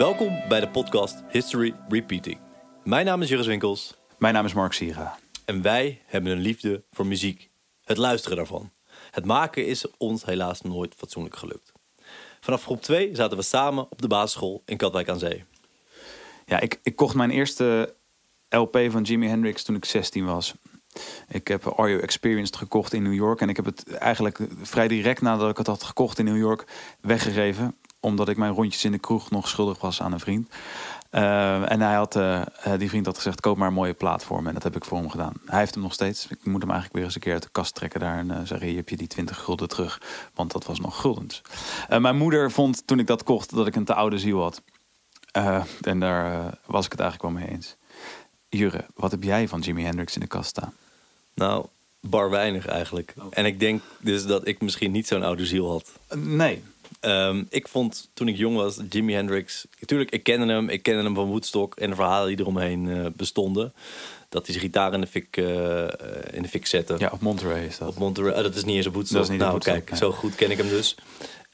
Welkom bij de podcast History Repeating. Mijn naam is Juris Winkels. Mijn naam is Mark Sira. En wij hebben een liefde voor muziek. Het luisteren daarvan. Het maken is ons helaas nooit fatsoenlijk gelukt. Vanaf groep 2 zaten we samen op de basisschool in Katwijk aan Zee. Ja, ik, ik kocht mijn eerste LP van Jimi Hendrix toen ik 16 was. Ik heb Are You Experienced gekocht in New York. En ik heb het eigenlijk vrij direct nadat ik het had gekocht in New York weggegeven. Omdat ik mijn rondjes in de kroeg nog schuldig was aan een vriend. Uh, en hij had, uh, die vriend had gezegd, koop maar een mooie plaat voor me. En dat heb ik voor hem gedaan. Hij heeft hem nog steeds. Ik moet hem eigenlijk weer eens een keer uit de kast trekken daar. En uh, zeggen, hier heb je die 20 gulden terug. Want dat was nog guldens. mijn moeder vond toen ik dat kocht dat ik een te oude ziel had. en daar was ik het eigenlijk wel mee eens. Jure, wat heb jij van Jimi Hendrix in de kast staan? Nou, bar weinig eigenlijk. En ik denk dus dat ik misschien niet zo'n oude ziel had. Nee. Um, ik vond toen ik jong was, Jimi Hendrix... Natuurlijk, ik kende hem. Ik kende hem van Woodstock en de verhalen die eromheen uh, bestonden. Dat hij zijn gitaar in de fik, uh, in de fik zette. Ja, op Monterey is dat. Op Monterey. Oh, dat is niet eens een Woodstock. Dat is niet nou, Woodstock, kijk, zo goed ken ik hem dus.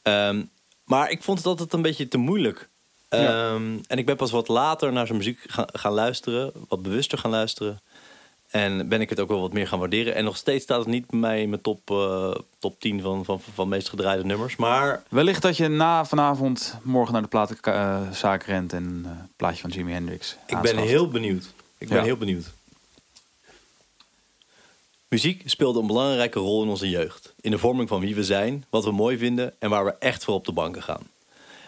Um, maar ik vond het altijd een beetje te moeilijk. Ja. Um, en ik ben pas wat later naar zijn muziek gaan, gaan luisteren. Wat bewuster gaan luisteren. En ben ik het ook wel wat meer gaan waarderen. En nog steeds staat het niet bij mij in mijn top, uh, top 10 van, van, van meest gedraaide nummers. Maar... Wellicht dat je na vanavond morgen naar de platenzaak uh, rent en een uh, plaatje van Jimi Hendrix Ik ben heel benieuwd. Ik ben ja. heel benieuwd. Muziek speelde een belangrijke rol in onze jeugd. In de vorming van wie we zijn, wat we mooi vinden en waar we echt voor op de banken gaan.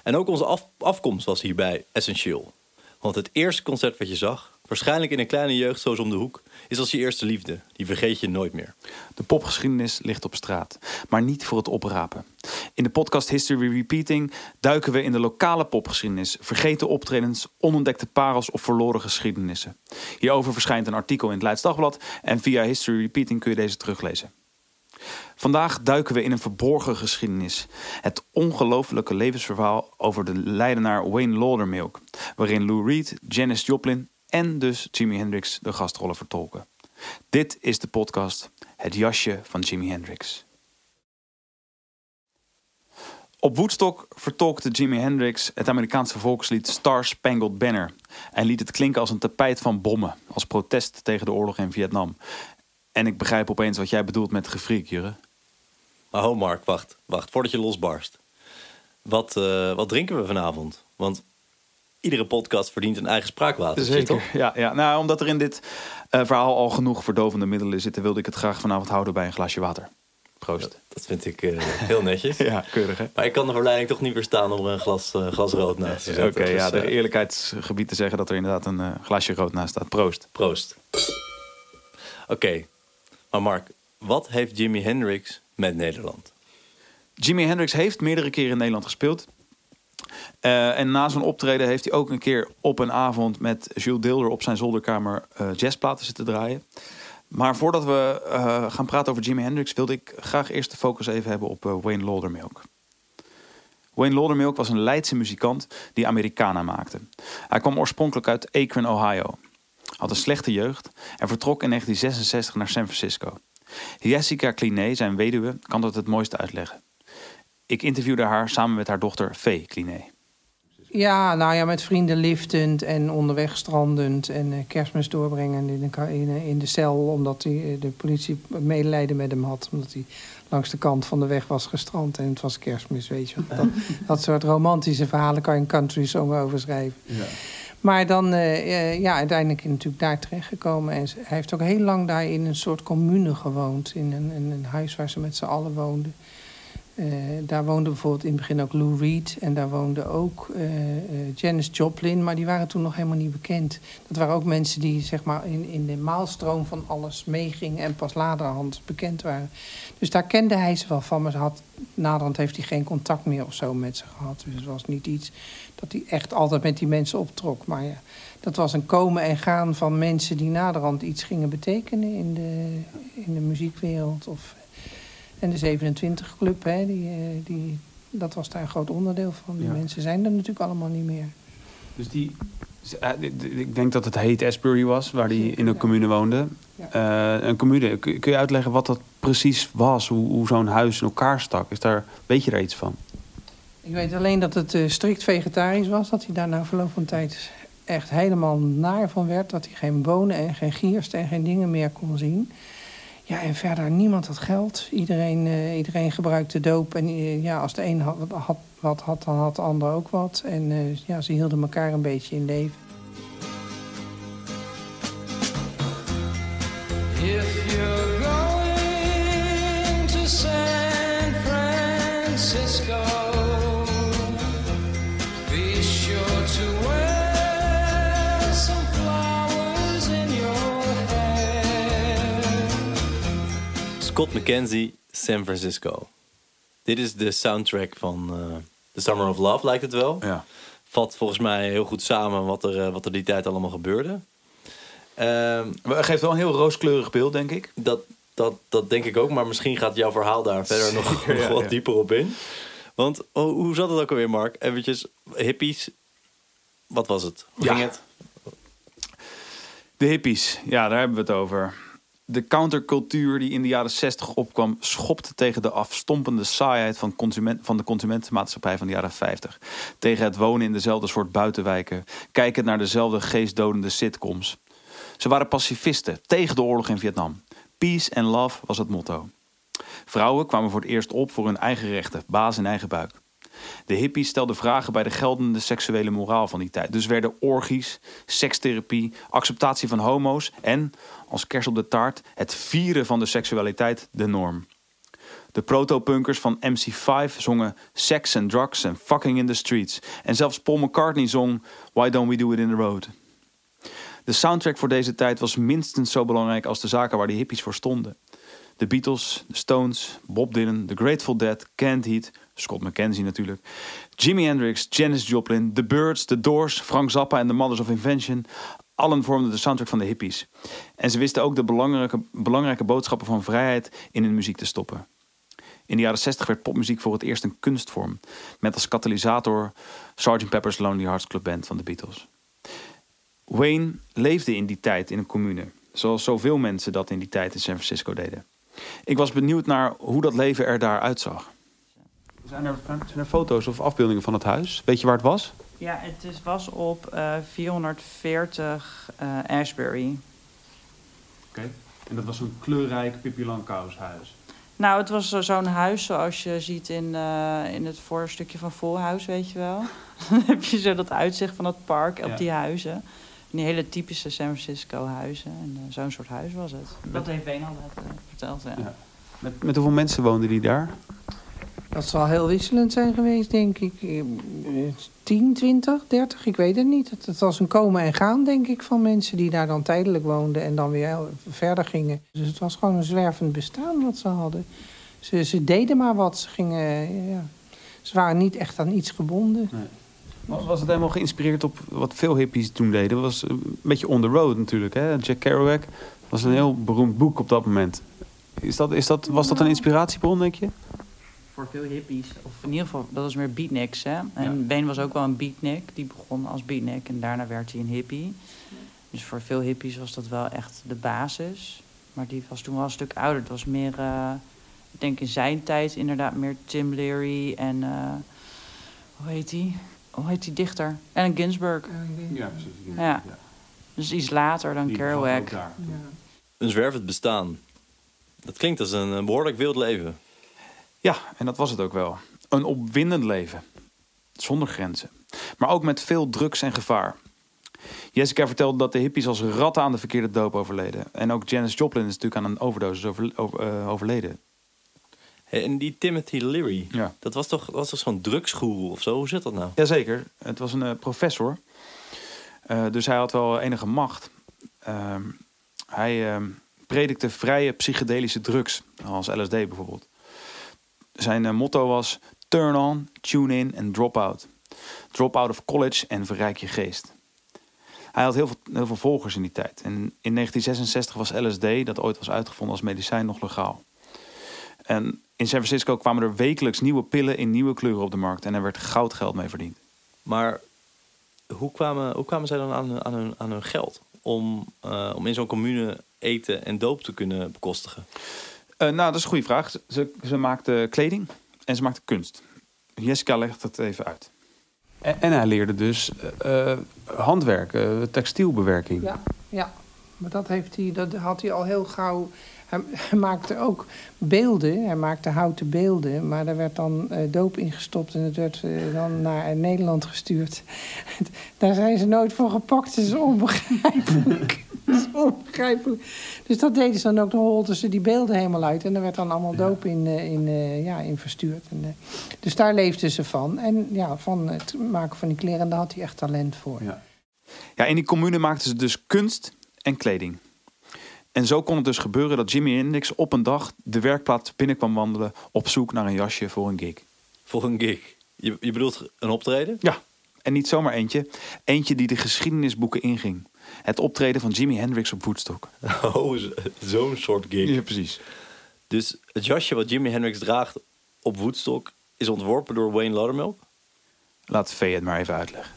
En ook onze af, afkomst was hierbij essentieel. Want het eerste concert wat je zag, waarschijnlijk in een kleine jeugd zoals om de hoek, is als je eerste liefde. Die vergeet je nooit meer. De popgeschiedenis ligt op straat, maar niet voor het oprapen. In de podcast History Repeating duiken we in de lokale popgeschiedenis, vergeten optredens, onontdekte parels of verloren geschiedenissen. Hierover verschijnt een artikel in het Leids Dagblad en via History Repeating kun je deze teruglezen. Vandaag duiken we in een verborgen geschiedenis. Het ongelofelijke levensverhaal over de leidenaar Wayne Laudermilk, waarin Lou Reed, Janis Joplin en dus Jimi Hendrix de gastrollen vertolken. Dit is de podcast Het jasje van Jimi Hendrix. Op Woodstock vertolkte Jimi Hendrix het Amerikaanse volkslied Star Spangled Banner en liet het klinken als een tapijt van bommen, als protest tegen de oorlog in Vietnam. En ik begrijp opeens wat jij bedoelt met gefriek, Jurre. Oh, Mark, wacht, wacht, voordat je losbarst. Wat, uh, wat drinken we vanavond? Want iedere podcast verdient een eigen spraakwater. Zeker, toch? Ja, ja, nou, omdat er in dit uh, verhaal al genoeg verdovende middelen zitten, wilde ik het graag vanavond houden bij een glasje water. Proost. Ja, dat vind ik uh, heel netjes. ja, keurig hè. Maar ik kan de verleiding toch niet weerstaan om er een glas, uh, glas rood naast te zetten. Oké, okay, ja, de eerlijkheidsgebied te zeggen dat er inderdaad een glasje rood naast staat. Proost. Proost. Oké, okay. maar Mark, wat heeft Jimi Hendrix met Nederland? Jimi Hendrix heeft meerdere keren in Nederland gespeeld. Uh, en na zo'n optreden heeft hij ook een keer op een avond met Jules Deelder op zijn zolderkamer uh, jazzplaten zitten draaien. Maar voordat we uh, gaan praten over Jimi Hendrix, wilde ik graag eerst de focus even hebben op Wayne Laudermilk. Wayne Laudermilk was een Leidse muzikant die Americana maakte. Hij kwam oorspronkelijk uit Akron, Ohio. Had een slechte jeugd en vertrok in 1966 naar San Francisco. Jessica Cliné, zijn weduwe, kan dat het mooiste uitleggen. Ik interviewde haar samen met haar dochter Vee Cliné. Ja, nou ja, met vrienden liftend en onderweg strandend en uh, kerstmis doorbrengend in de, in, in de cel, omdat die, uh, de politie medelijden met hem had, omdat hij langs de kant van de weg was gestrand en het was kerstmis, weet je. Dat, dat soort romantische verhalen kan je een country song over schrijven. Ja. Maar dan, uh, ja, uiteindelijk natuurlijk daar terechtgekomen. En hij heeft ook heel lang daar in een soort commune gewoond. In een, in een huis waar ze met z'n allen woonden. Uh, daar woonde bijvoorbeeld in het begin ook Lou Reed. En daar woonde ook uh, Janis Joplin. Maar die waren toen nog helemaal niet bekend. Dat waren ook mensen die zeg maar, in, in de maalstroom van alles meegingen. En pas laterhand bekend waren. Dus daar kende hij ze wel van. Maar had, naderhand heeft hij geen contact meer of zo met ze gehad. Dus het was niet iets dat hij echt altijd met die mensen optrok. Maar ja, dat was een komen en gaan van mensen die naderhand iets gingen betekenen in de, in de muziekwereld. Of, en de 27 Club, hè, die, die, dat was daar een groot onderdeel van. Die ja. mensen zijn er natuurlijk allemaal niet meer. Dus die, ik denk dat het heet Asbury was, waar hij in een commune woonde. Ja. Uh, een commune, kun je uitleggen wat dat precies was? Hoe, hoe zo'n huis in elkaar stak? Is daar, weet je daar iets van? Ik weet alleen dat het uh, strikt vegetarisch was. Dat hij daar na verloop van tijd echt helemaal naar van werd. Dat hij geen bonen en geen gierst en geen dingen meer kon zien. Ja, en verder niemand had geld. Iedereen, uh, iedereen gebruikte doop. En uh, ja, als de een had, wat had, dan had de ander ook wat. En uh, ja, ze hielden elkaar een beetje in leven. Scott McKenzie, San Francisco. Dit is de soundtrack van uh, The Summer of Love, lijkt het wel. Ja. Vat volgens mij heel goed samen wat er, uh, wat er die tijd allemaal gebeurde. Uh, geeft wel een heel rooskleurig beeld, denk ik. Dat, dat, dat denk ik ook, maar misschien gaat jouw verhaal daar verder nog, ja, nog wat ja. dieper op in. Want oh, hoe zat het ook alweer, Mark? Eventjes, hippies, wat was het? Hoe ging het? De hippies, ja, daar hebben we het over. De countercultuur die in de jaren 60 opkwam, schopte tegen de afstompende saaiheid van, consument, van de consumentenmaatschappij van de jaren 50. Tegen het wonen in dezelfde soort buitenwijken, kijken naar dezelfde geestdodende sitcoms. Ze waren pacifisten tegen de oorlog in Vietnam. Peace and love was het motto. Vrouwen kwamen voor het eerst op voor hun eigen rechten, baas in eigen buik. De hippies stelden vragen bij de geldende seksuele moraal van die tijd. Dus werden orgies, sekstherapie, acceptatie van homo's en, als kers op de taart, het vieren van de seksualiteit de norm. De proto-punkers van MC5 zongen sex and drugs and fucking in the streets. En zelfs Paul McCartney zong Why Don't We Do It in the Road. De soundtrack voor deze tijd was minstens zo belangrijk als de zaken waar de hippies voor stonden. De Beatles, de Stones, Bob Dylan, The Grateful Dead, Canned Heat, Scott McKenzie natuurlijk, Jimi Hendrix, Janis Joplin, The Birds, The Doors, Frank Zappa en The Mothers of Invention. Allen vormden de soundtrack van de hippies. En ze wisten ook de belangrijke, belangrijke boodschappen van vrijheid in hun muziek te stoppen. In de jaren 60 werd popmuziek voor het eerst een kunstvorm, met als katalysator Sgt. Pepper's Lonely Hearts Club Band van de Beatles. Wayne leefde in die tijd in een commune, zoals zoveel mensen dat in die tijd in San Francisco deden. Ik was benieuwd naar hoe dat leven er daar uitzag. Zijn er, zijn er foto's of afbeeldingen van het huis? Weet je waar het was? Ja, het is, was op uh, 440 uh, Ashbury. Oké, okay. en dat was een kleurrijk Pippi huis? Nou, het was zo'n huis zoals je ziet in, uh, in het voorstukje van Volhuis, weet je wel. Dan heb je zo dat uitzicht van het park op ja. die huizen. Die hele typische San Francisco huizen. En uh, zo'n soort huis was het. Dat heeft Ween al net verteld, ja. ja. Met, met hoeveel mensen woonden die daar? Dat zal heel wisselend zijn geweest, denk ik. 10, 20, 30, ik weet het niet. Het, was een komen en gaan, denk ik, van mensen die daar dan tijdelijk woonden en dan weer verder gingen. Dus het was gewoon een zwervend bestaan wat ze hadden. Ze, ze deden maar wat. Ze, gingen, ja. ze waren niet echt aan iets gebonden. Nee. Was, was het helemaal geïnspireerd op wat veel hippies toen deden? was een beetje on the road natuurlijk. Hè? Jack Kerouac was een heel beroemd boek op dat moment. Is dat, is dat, was dat een inspiratiebron, denk je? Voor veel hippies. Of in ieder geval, dat was meer beatniks. Hè? En ja. Bane was ook wel een beatnik. Die begon als beatnik en daarna werd hij een hippie. Dus voor veel hippies was dat wel echt de basis. Maar die was toen wel een stuk ouder. Het was meer, uh, ik denk in zijn tijd inderdaad meer Tim Leary en... Uh, hoe heet die? hoe heet die dichter? Allen Ginsberg. Ja, precies. Ja. ja. Dus iets later dan Kerouac. Ja. Een zwervend bestaan. Dat klinkt als een behoorlijk wild leven. Ja, en dat was het ook wel. Een opwindend leven. Zonder grenzen. Maar ook met veel drugs en gevaar. Jessica vertelde dat de hippies als ratten aan de verkeerde doop overleden. En ook Janis Joplin is natuurlijk aan een overdosis over, over, uh, overleden. En die Timothy Leary, ja. dat was toch, was toch zo'n drugsgoeroe of zo? Hoe zit dat nou? Jazeker, het was een uh, professor. Uh, dus hij had wel enige macht. Uh, hij predikte vrije psychedelische drugs, als LSD bijvoorbeeld. Zijn motto was turn on, tune in en drop out. Drop out of college en verrijk je geest. Hij had heel veel, heel veel volgers in die tijd. En in 1966 was LSD, dat ooit was uitgevonden als medicijn, nog legaal. En in San Francisco kwamen er wekelijks nieuwe pillen in nieuwe kleuren op de markt. En er werd goudgeld mee verdiend. Maar hoe kwamen, hoe kwamen zij dan aan, aan, hun, aan hun geld? Om, uh, om in zo'n commune eten en doop te kunnen bekostigen? Uh, nou, dat is een goede vraag. Ze, ze maakten kleding en ze maakten kunst. Jessica legt het even uit. En, en hij leerde dus uh, handwerken, textielbewerking. Ja, ja, maar dat, heeft hij, dat had hij al heel gauw hij, maakte ook beelden, hij maakte houten beelden, maar daar werd dan uh, doop ingestopt en het werd uh, dan naar Nederland gestuurd. Daar zijn ze nooit voor gepakt, het is onbegrijpelijk. is onbegrijpelijk. Dus dat deden ze dan ook, dan holden ze die beelden helemaal uit en er werd dan allemaal doop in, uh, in, ja, in verstuurd. En, dus daar leefden ze van. En ja, van het maken van die kleren, daar had hij echt talent voor. Ja, ja in die commune maakten ze dus kunst en kleding. En zo kon het dus gebeuren dat Jimi Hendrix op een dag de werkplaats binnen kwam wandelen op zoek naar een jasje voor een gig. Voor een gig? Je, je bedoelt een optreden? Ja, en niet zomaar eentje. Eentje die de geschiedenisboeken inging. Het optreden van Jimi Hendrix op Woodstock. Oh, zo'n soort gig. Ja, precies. Dus het jasje wat Jimi Hendrix draagt op Woodstock is ontworpen door Wayne Loudermilk? Laat Vee het maar even uitleggen.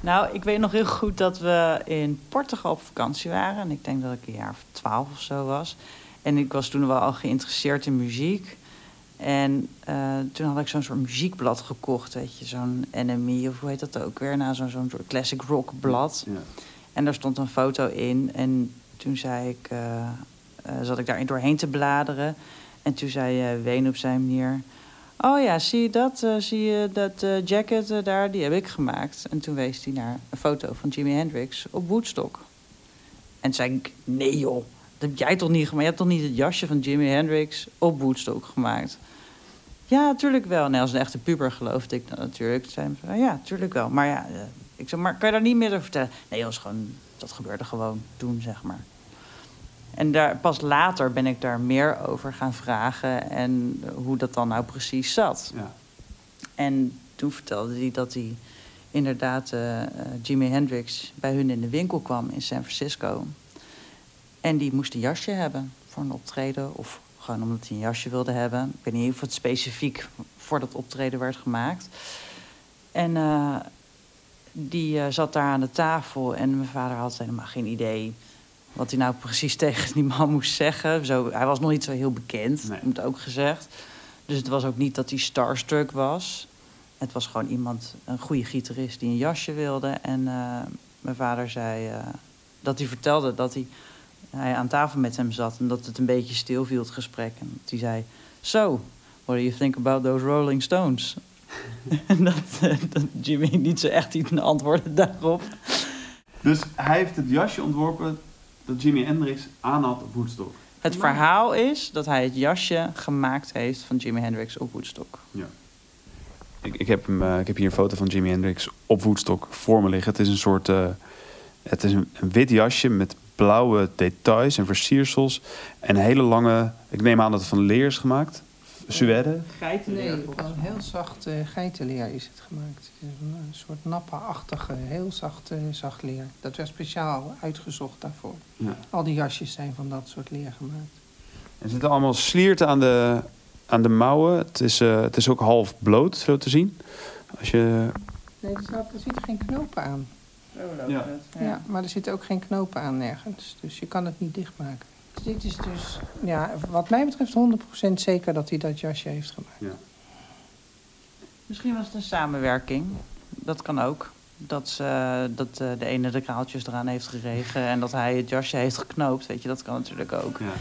Nou, ik weet nog heel goed dat we in Portugal op vakantie waren. En ik denk dat ik een jaar of twaalf of zo was. En ik was toen wel al geïnteresseerd in muziek. En uh, toen had ik zo'n soort muziekblad gekocht, weet je. Zo'n NME of hoe heet dat ook weer? Nou, zo'n zo'n soort classic rock blad. Ja. En daar stond een foto in. En toen zei ik, uh, zat ik daarin doorheen te bladeren. En toen zei uh, Ween op zijn manier... Oh ja, zie je dat? Zie je dat jacket daar? Die heb ik gemaakt. En toen wees hij naar een foto van Jimi Hendrix op Woodstock. En toen zei ik, nee joh, dat heb jij toch niet gemaakt? Je hebt toch niet het jasje van Jimi Hendrix op Woodstock gemaakt? Ja, natuurlijk wel. Nee, als een echte puber geloofde ik dat natuurlijk. Toen zei ja, natuurlijk wel. Maar ja, ik zei, maar kan je daar niet meer over vertellen? Nee, dat, was gewoon, dat gebeurde gewoon toen, zeg maar. En daar, pas later ben ik daar meer over gaan vragen en hoe dat dan nou precies zat. Ja. En toen vertelde hij dat hij inderdaad uh, Jimi Hendrix bij hun in de winkel kwam in San Francisco. En die moest een jasje hebben voor een optreden. Of gewoon omdat hij een jasje wilde hebben. Ik weet niet of het specifiek voor dat optreden werd gemaakt. En uh, die uh, zat daar aan de tafel en mijn vader had helemaal geen idee wat hij nou precies tegen die man moest zeggen. Zo, hij was nog niet zo heel bekend, nee. moet ook gezegd. Dus het was ook niet dat hij starstruck was. Het was gewoon iemand, een goede gitarist die een jasje wilde. En uh, mijn vader zei uh, dat hij vertelde dat hij, hij aan tafel met hem zat... en dat het een beetje stil viel, het gesprek. En hij zei, so, what do you think about those Rolling Stones? en dat, dat Jimmy niet zo echt iets antwoordde daarop. Dus hij heeft het jasje ontworpen dat Jimi Hendrix aan had op Woodstock. Het verhaal is dat hij het jasje gemaakt heeft van Jimi Hendrix op Woodstock. Ja. Ik, ik, heb, hem, uh, ik heb hier een foto van Jimi Hendrix op Woodstock voor me liggen. Het is een soort... Uh, het is een, een, wit jasje met blauwe details en versiersels. En hele lange... Ik neem aan dat het van leer is gemaakt. Suède? Geitenleer. Nee, van heel zacht uh, geitenleer is het gemaakt. Een, een soort nappa-achtige, heel zacht, uh, zacht leer. Dat werd speciaal uitgezocht daarvoor. Ja. Al die jasjes zijn van dat soort leer gemaakt. Er zitten allemaal slierten aan de, aan de mouwen. Het is, uh, het is ook half bloot, zo te zien. Als je... Nee, er, staat, er zitten geen knopen aan. Oh, ja. ja, maar er zitten ook geen knopen aan nergens. Dus je kan het niet dichtmaken. Dit is dus, ja, wat mij betreft 100% zeker dat hij dat jasje heeft gemaakt. Ja. Misschien was het een samenwerking. Dat kan ook. Dat, ze, dat uh, de ene de kraaltjes eraan heeft geregen en dat hij het jasje heeft geknoopt. Weet je, dat kan natuurlijk ook. Ja.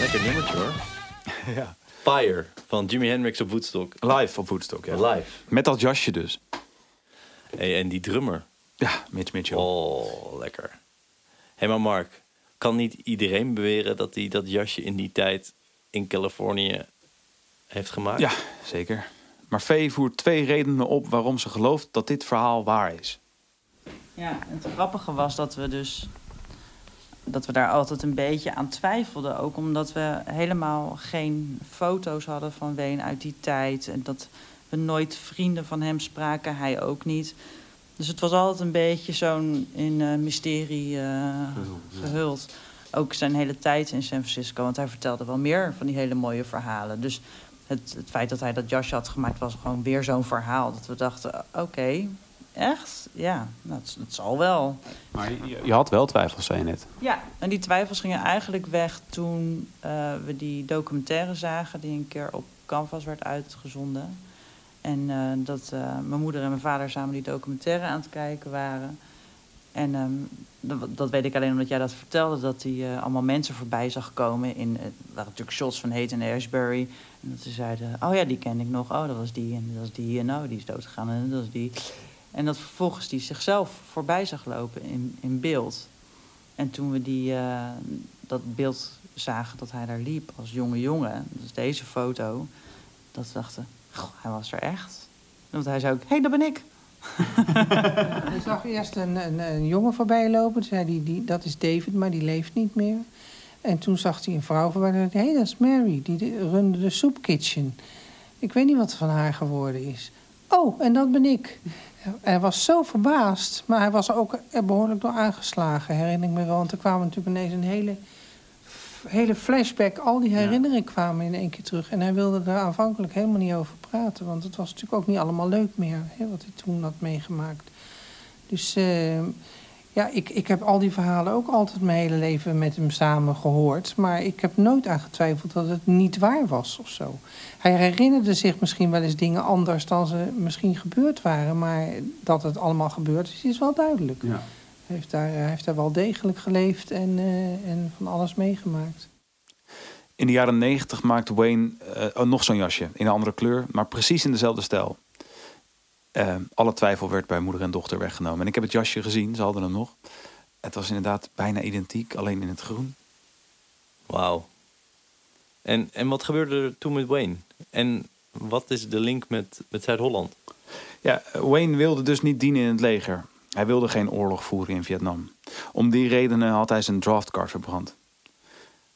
Lekker nummertje hoor. ja. Fire van Jimi Hendrix op Woodstock. Live op Woodstock, ja. Live. Met dat jasje dus. Hey, en die drummer. Ja, Mitch Mitchell. Oh, lekker. Hé, hey, maar Mark, kan niet iedereen beweren dat hij dat jasje in die tijd in Californië heeft gemaakt? Ja, zeker. Maar Vee voert twee redenen op waarom ze gelooft dat dit verhaal waar is. Ja, het grappige was dat we dus dat we daar altijd een beetje aan twijfelden. Ook omdat we helemaal geen foto's hadden van Ween uit die tijd. En dat we nooit vrienden van hem spraken, hij ook niet. Dus het was altijd een beetje zo'n in uh, mysterie uh, gehuld. Ook zijn hele tijd in San Francisco, want hij vertelde wel meer van die hele mooie verhalen. Dus het, het feit dat hij dat jasje had gemaakt was gewoon weer zo'n verhaal. Dat we dachten, oké, echt? Ja, dat, dat zal wel. Maar je, je, had wel twijfels, zei je net. Ja, en die twijfels gingen eigenlijk weg toen uh, we die documentaire zagen... die een keer op Canvas werd uitgezonden. En uh, dat uh, mijn moeder en mijn vader samen die documentaire aan het kijken waren. En um, dat, dat, weet ik alleen omdat jij dat vertelde, dat hij allemaal mensen voorbij zag komen. In, het waren natuurlijk shots van Hayden en Ashbury. En dat ze zeiden, oh ja, die ken ik nog. Oh, dat was die en dat was die. En oh, die is doodgegaan en dat was die. En dat vervolgens die zichzelf voorbij zag lopen in, in beeld. En toen we die, uh, dat beeld zagen dat hij daar liep als jonge jongen, dus deze foto, dat we dachten, goh, hij was er echt. Want hij zei ook, hé, hey, dat ben ik. hij zag eerst een, een, een jongen voorbij lopen. Toen zei hij, die, dat is David, maar die leeft niet meer. En toen zag hij een vrouw voorbij. Hé, hey, dat is Mary. Die runde de soepkitchen. Ik weet niet wat er van haar geworden is. Oh, en dat ben ik. Hij was zo verbaasd, maar hij was ook er behoorlijk door aangeslagen, herinner ik me wel. Want er kwamen natuurlijk ineens een hele, hele flashback. Al die herinneringen kwamen in één keer terug. En hij wilde er aanvankelijk helemaal niet over praten. Want het was natuurlijk ook niet allemaal leuk meer, hè, wat hij toen had meegemaakt. Dus uh, ja, ik, ik heb al die verhalen ook altijd mijn hele leven met hem samen gehoord. Maar ik heb nooit aan getwijfeld dat het niet waar was of zo. Hij herinnerde zich misschien wel eens dingen anders dan ze misschien gebeurd waren. Maar dat het allemaal gebeurd is, is wel duidelijk. Ja. Hij, heeft daar, hij heeft daar wel degelijk geleefd en, uh, en van alles meegemaakt. In de jaren negentig maakte Wayne uh, nog zo'n jasje in een andere kleur, maar precies in dezelfde stijl. Uh, alle twijfel werd bij moeder en dochter weggenomen. En ik heb het jasje gezien, ze hadden hem nog. Het was inderdaad bijna identiek, alleen in het groen. Wauw. En, en wat gebeurde er toen met Wayne? En wat is de link met, met Zuid-Holland? Ja, Wayne wilde dus niet dienen in het leger. Hij wilde geen oorlog voeren in Vietnam. Om die redenen had hij zijn draftcard verbrand.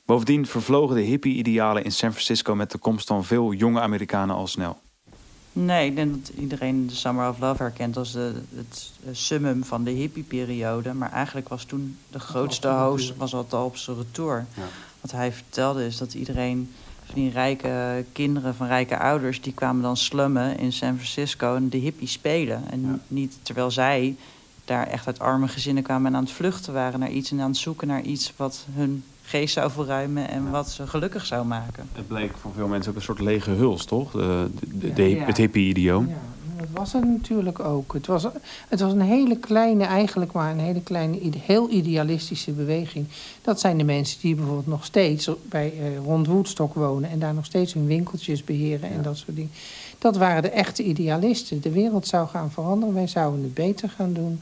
Bovendien vervlogen de hippie-idealen in San Francisco met de komst van veel jonge Amerikanen al snel. Nee, ik denk dat iedereen de Summer of Love herkent als de, het summum van de hippie-periode. Maar eigenlijk was toen de grootste host was al op zijn retour. Ja. Wat hij vertelde is dat iedereen van die rijke kinderen van rijke ouders... die kwamen dan slummen in San Francisco en de hippie spelen. En niet terwijl zij daar echt uit arme gezinnen kwamen en aan het vluchten waren naar iets... en aan het zoeken naar iets wat hun geest zou verruimen en wat ze gelukkig zou maken. Het bleek voor veel mensen ook een soort lege huls, toch? De, de, Het hippie-idioom. Ja, dat was het natuurlijk ook. Het was, het was een hele kleine, eigenlijk maar een hele kleine, heel idealistische beweging. Dat zijn de mensen die bijvoorbeeld nog steeds bij, uh, rond Woodstock wonen... en daar nog steeds hun winkeltjes beheren en dat soort dingen. Dat waren de echte idealisten. De wereld zou gaan veranderen, wij zouden het beter gaan doen...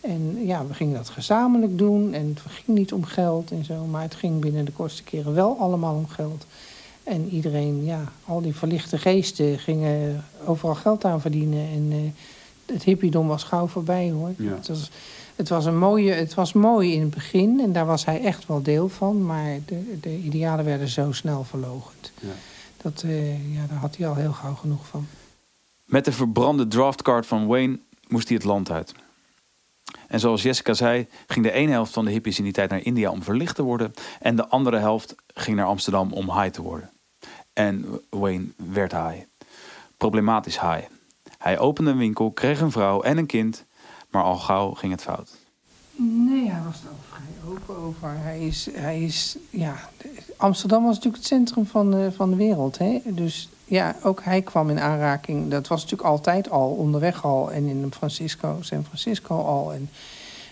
En ja, we gingen dat gezamenlijk doen. En het ging niet om geld en zo. Maar het ging binnen de kortste keren wel allemaal om geld. En iedereen, ja, al die verlichte geesten gingen overal geld aan verdienen. En uh, het hippiedom was gauw voorbij hoor. Het, was, het, was een mooie, het was mooi in het begin. En daar was hij echt wel deel van. Maar de, de idealen werden zo snel verlogend. Ja. Dat, uh, ja, daar had hij al heel gauw genoeg van. Met de verbrande draftcard van Wayne moest hij het land uit. En zoals Jessica zei, ging de ene helft van de hippies in die tijd naar India om verlicht te worden. En de andere helft ging naar Amsterdam om high te worden. En Wayne werd high. Problematisch high. Hij opende een winkel, kreeg een vrouw en een kind. Maar al gauw ging het fout. Nee, hij was er vrij open over. Hij is, hij is, ja, Amsterdam was natuurlijk het centrum van van de wereld. Hè? Dus ja, ook hij kwam in aanraking. Dat was natuurlijk altijd al, onderweg al. En in Francisco, San Francisco al. En,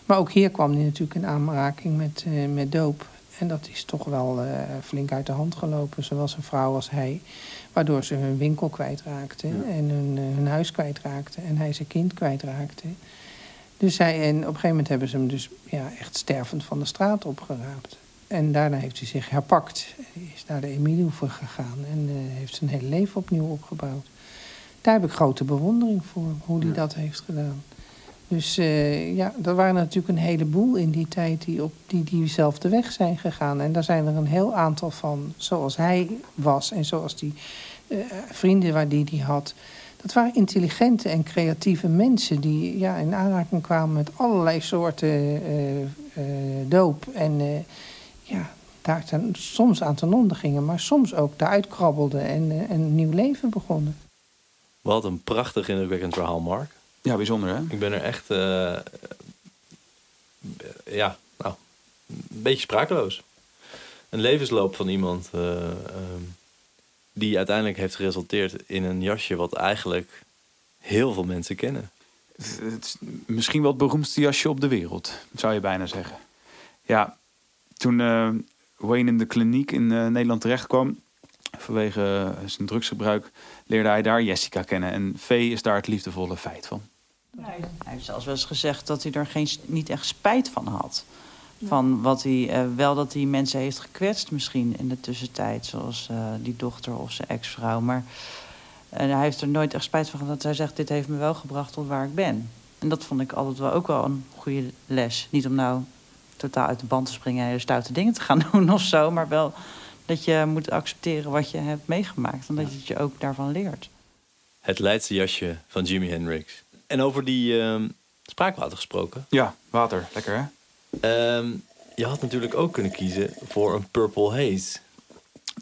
maar ook hier kwam hij natuurlijk in aanraking met, uh, met doop. En dat is toch wel uh, flink uit de hand gelopen. Zowel zijn vrouw als hij. Waardoor ze hun winkel kwijtraakten. Ja. En hun, uh, hun huis kwijtraakten. En hij zijn kind kwijtraakte. Dus hij, en op een gegeven moment hebben ze hem dus ja, echt stervend van de straat opgeraapt. En daarna heeft hij zich herpakt. Is naar de Emiliehoeven gegaan en uh, heeft zijn hele leven opnieuw opgebouwd. Daar heb ik grote bewondering voor, hoe hij dat heeft gedaan. Dus uh, ja, er waren natuurlijk een heleboel in die tijd die op die, diezelfde weg zijn gegaan. En daar zijn er een heel aantal van, zoals hij was en zoals die uh, vrienden waar die hij had. dat waren intelligente en creatieve mensen die ja, in aanraking kwamen met allerlei soorten uh, doop. En ja, daar ten, soms aan ten onder gingen, maar soms ook daaruit krabbelden en een nieuw leven begonnen. Wat een prachtig indrukwekkend verhaal, Mark. Ja, bijzonder hè? Ik ben er echt, ja, nou, een beetje sprakeloos. Een levensloop van iemand ehm, die uiteindelijk heeft geresulteerd in een jasje wat eigenlijk heel veel mensen kennen. Het is misschien wel het beroemdste jasje op de wereld, zou je bijna zeggen. Ja, toen uh, Wayne in de kliniek in uh, Nederland terechtkwam, vanwege zijn drugsgebruik, leerde hij daar Jessica kennen. En Vee is daar het liefdevolle feit van. hij heeft zelfs wel eens gezegd dat hij er geen, niet echt spijt van had. Van wat hij, uh, wel dat hij mensen heeft gekwetst misschien in de tussentijd. Zoals uh, die dochter of zijn ex-vrouw. Maar uh, hij heeft er nooit echt spijt van gehad. Dat hij zegt, dit heeft me wel gebracht tot waar ik ben. En dat vond ik altijd wel ook wel een goede les. Niet om nou totaal uit de band te springen en hele stoute dingen te gaan doen of zo. Maar wel dat je moet accepteren wat je hebt meegemaakt. En dat je je ook daarvan leert. Het Leidse jasje van Jimi Hendrix. En over die ehm, spraakwater gesproken. Ja, water. Lekker hè? Ehm, je had natuurlijk ook kunnen kiezen voor een Purple Haze.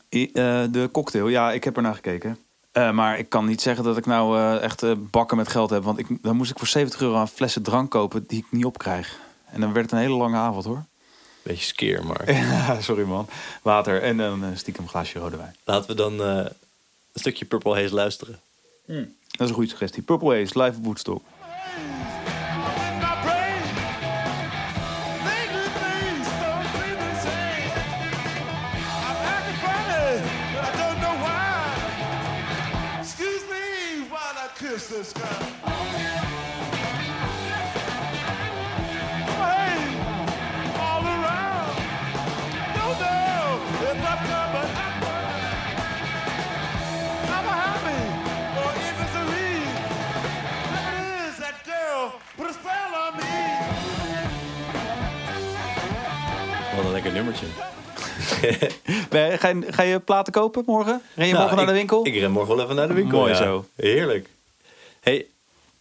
I, uh, de cocktail, ja, ik heb er naar gekeken. Uh, maar ik kan niet zeggen dat ik nou uh, echt bakken met geld heb. Want ik, dan moest ik voor 70 euro aan flessen drank kopen die ik niet opkrijg. En dan werd het een hele lange avond hoor. Beetje skeer, maar. ja, sorry man. Water en dan stiekem een glaasje rode wijn. Laten we dan een stukje Purple Haze luisteren. Mm. Dat is een goede suggestie. Purple Haze, live op Woodstock. this je, ga je platen kopen morgen? Ren je nou, morgen naar de winkel? Ik ren morgen wel even naar de winkel. Mooi zo. Heerlijk. Hey,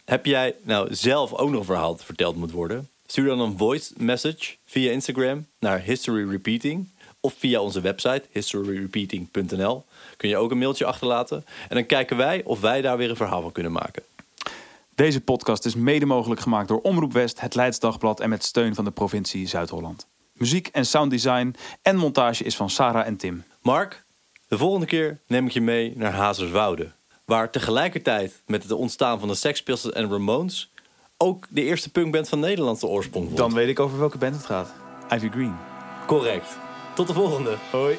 heb jij nou zelf ook nog een verhaal dat verteld moet worden? Stuur dan een voice message via Instagram naar History Repeating of via onze website historyrepeating.nl. Kun je ook een mailtje achterlaten en dan kijken wij of wij daar weer een verhaal van kunnen maken. Deze podcast is mede mogelijk gemaakt door Omroep West, het Leidsdagblad en met steun van de provincie Zuid-Holland. Muziek en sounddesign en montage is van Sarah en Tim. Mark, de volgende keer neem ik je mee naar Hazerswoude. Waar tegelijkertijd met het ontstaan van de Sex Pistols en Ramones... ook de eerste punkband van Nederlandse oorsprong wordt. Dan weet ik over welke band het gaat. Ivy Green. Correct. Tot de volgende. Hoi.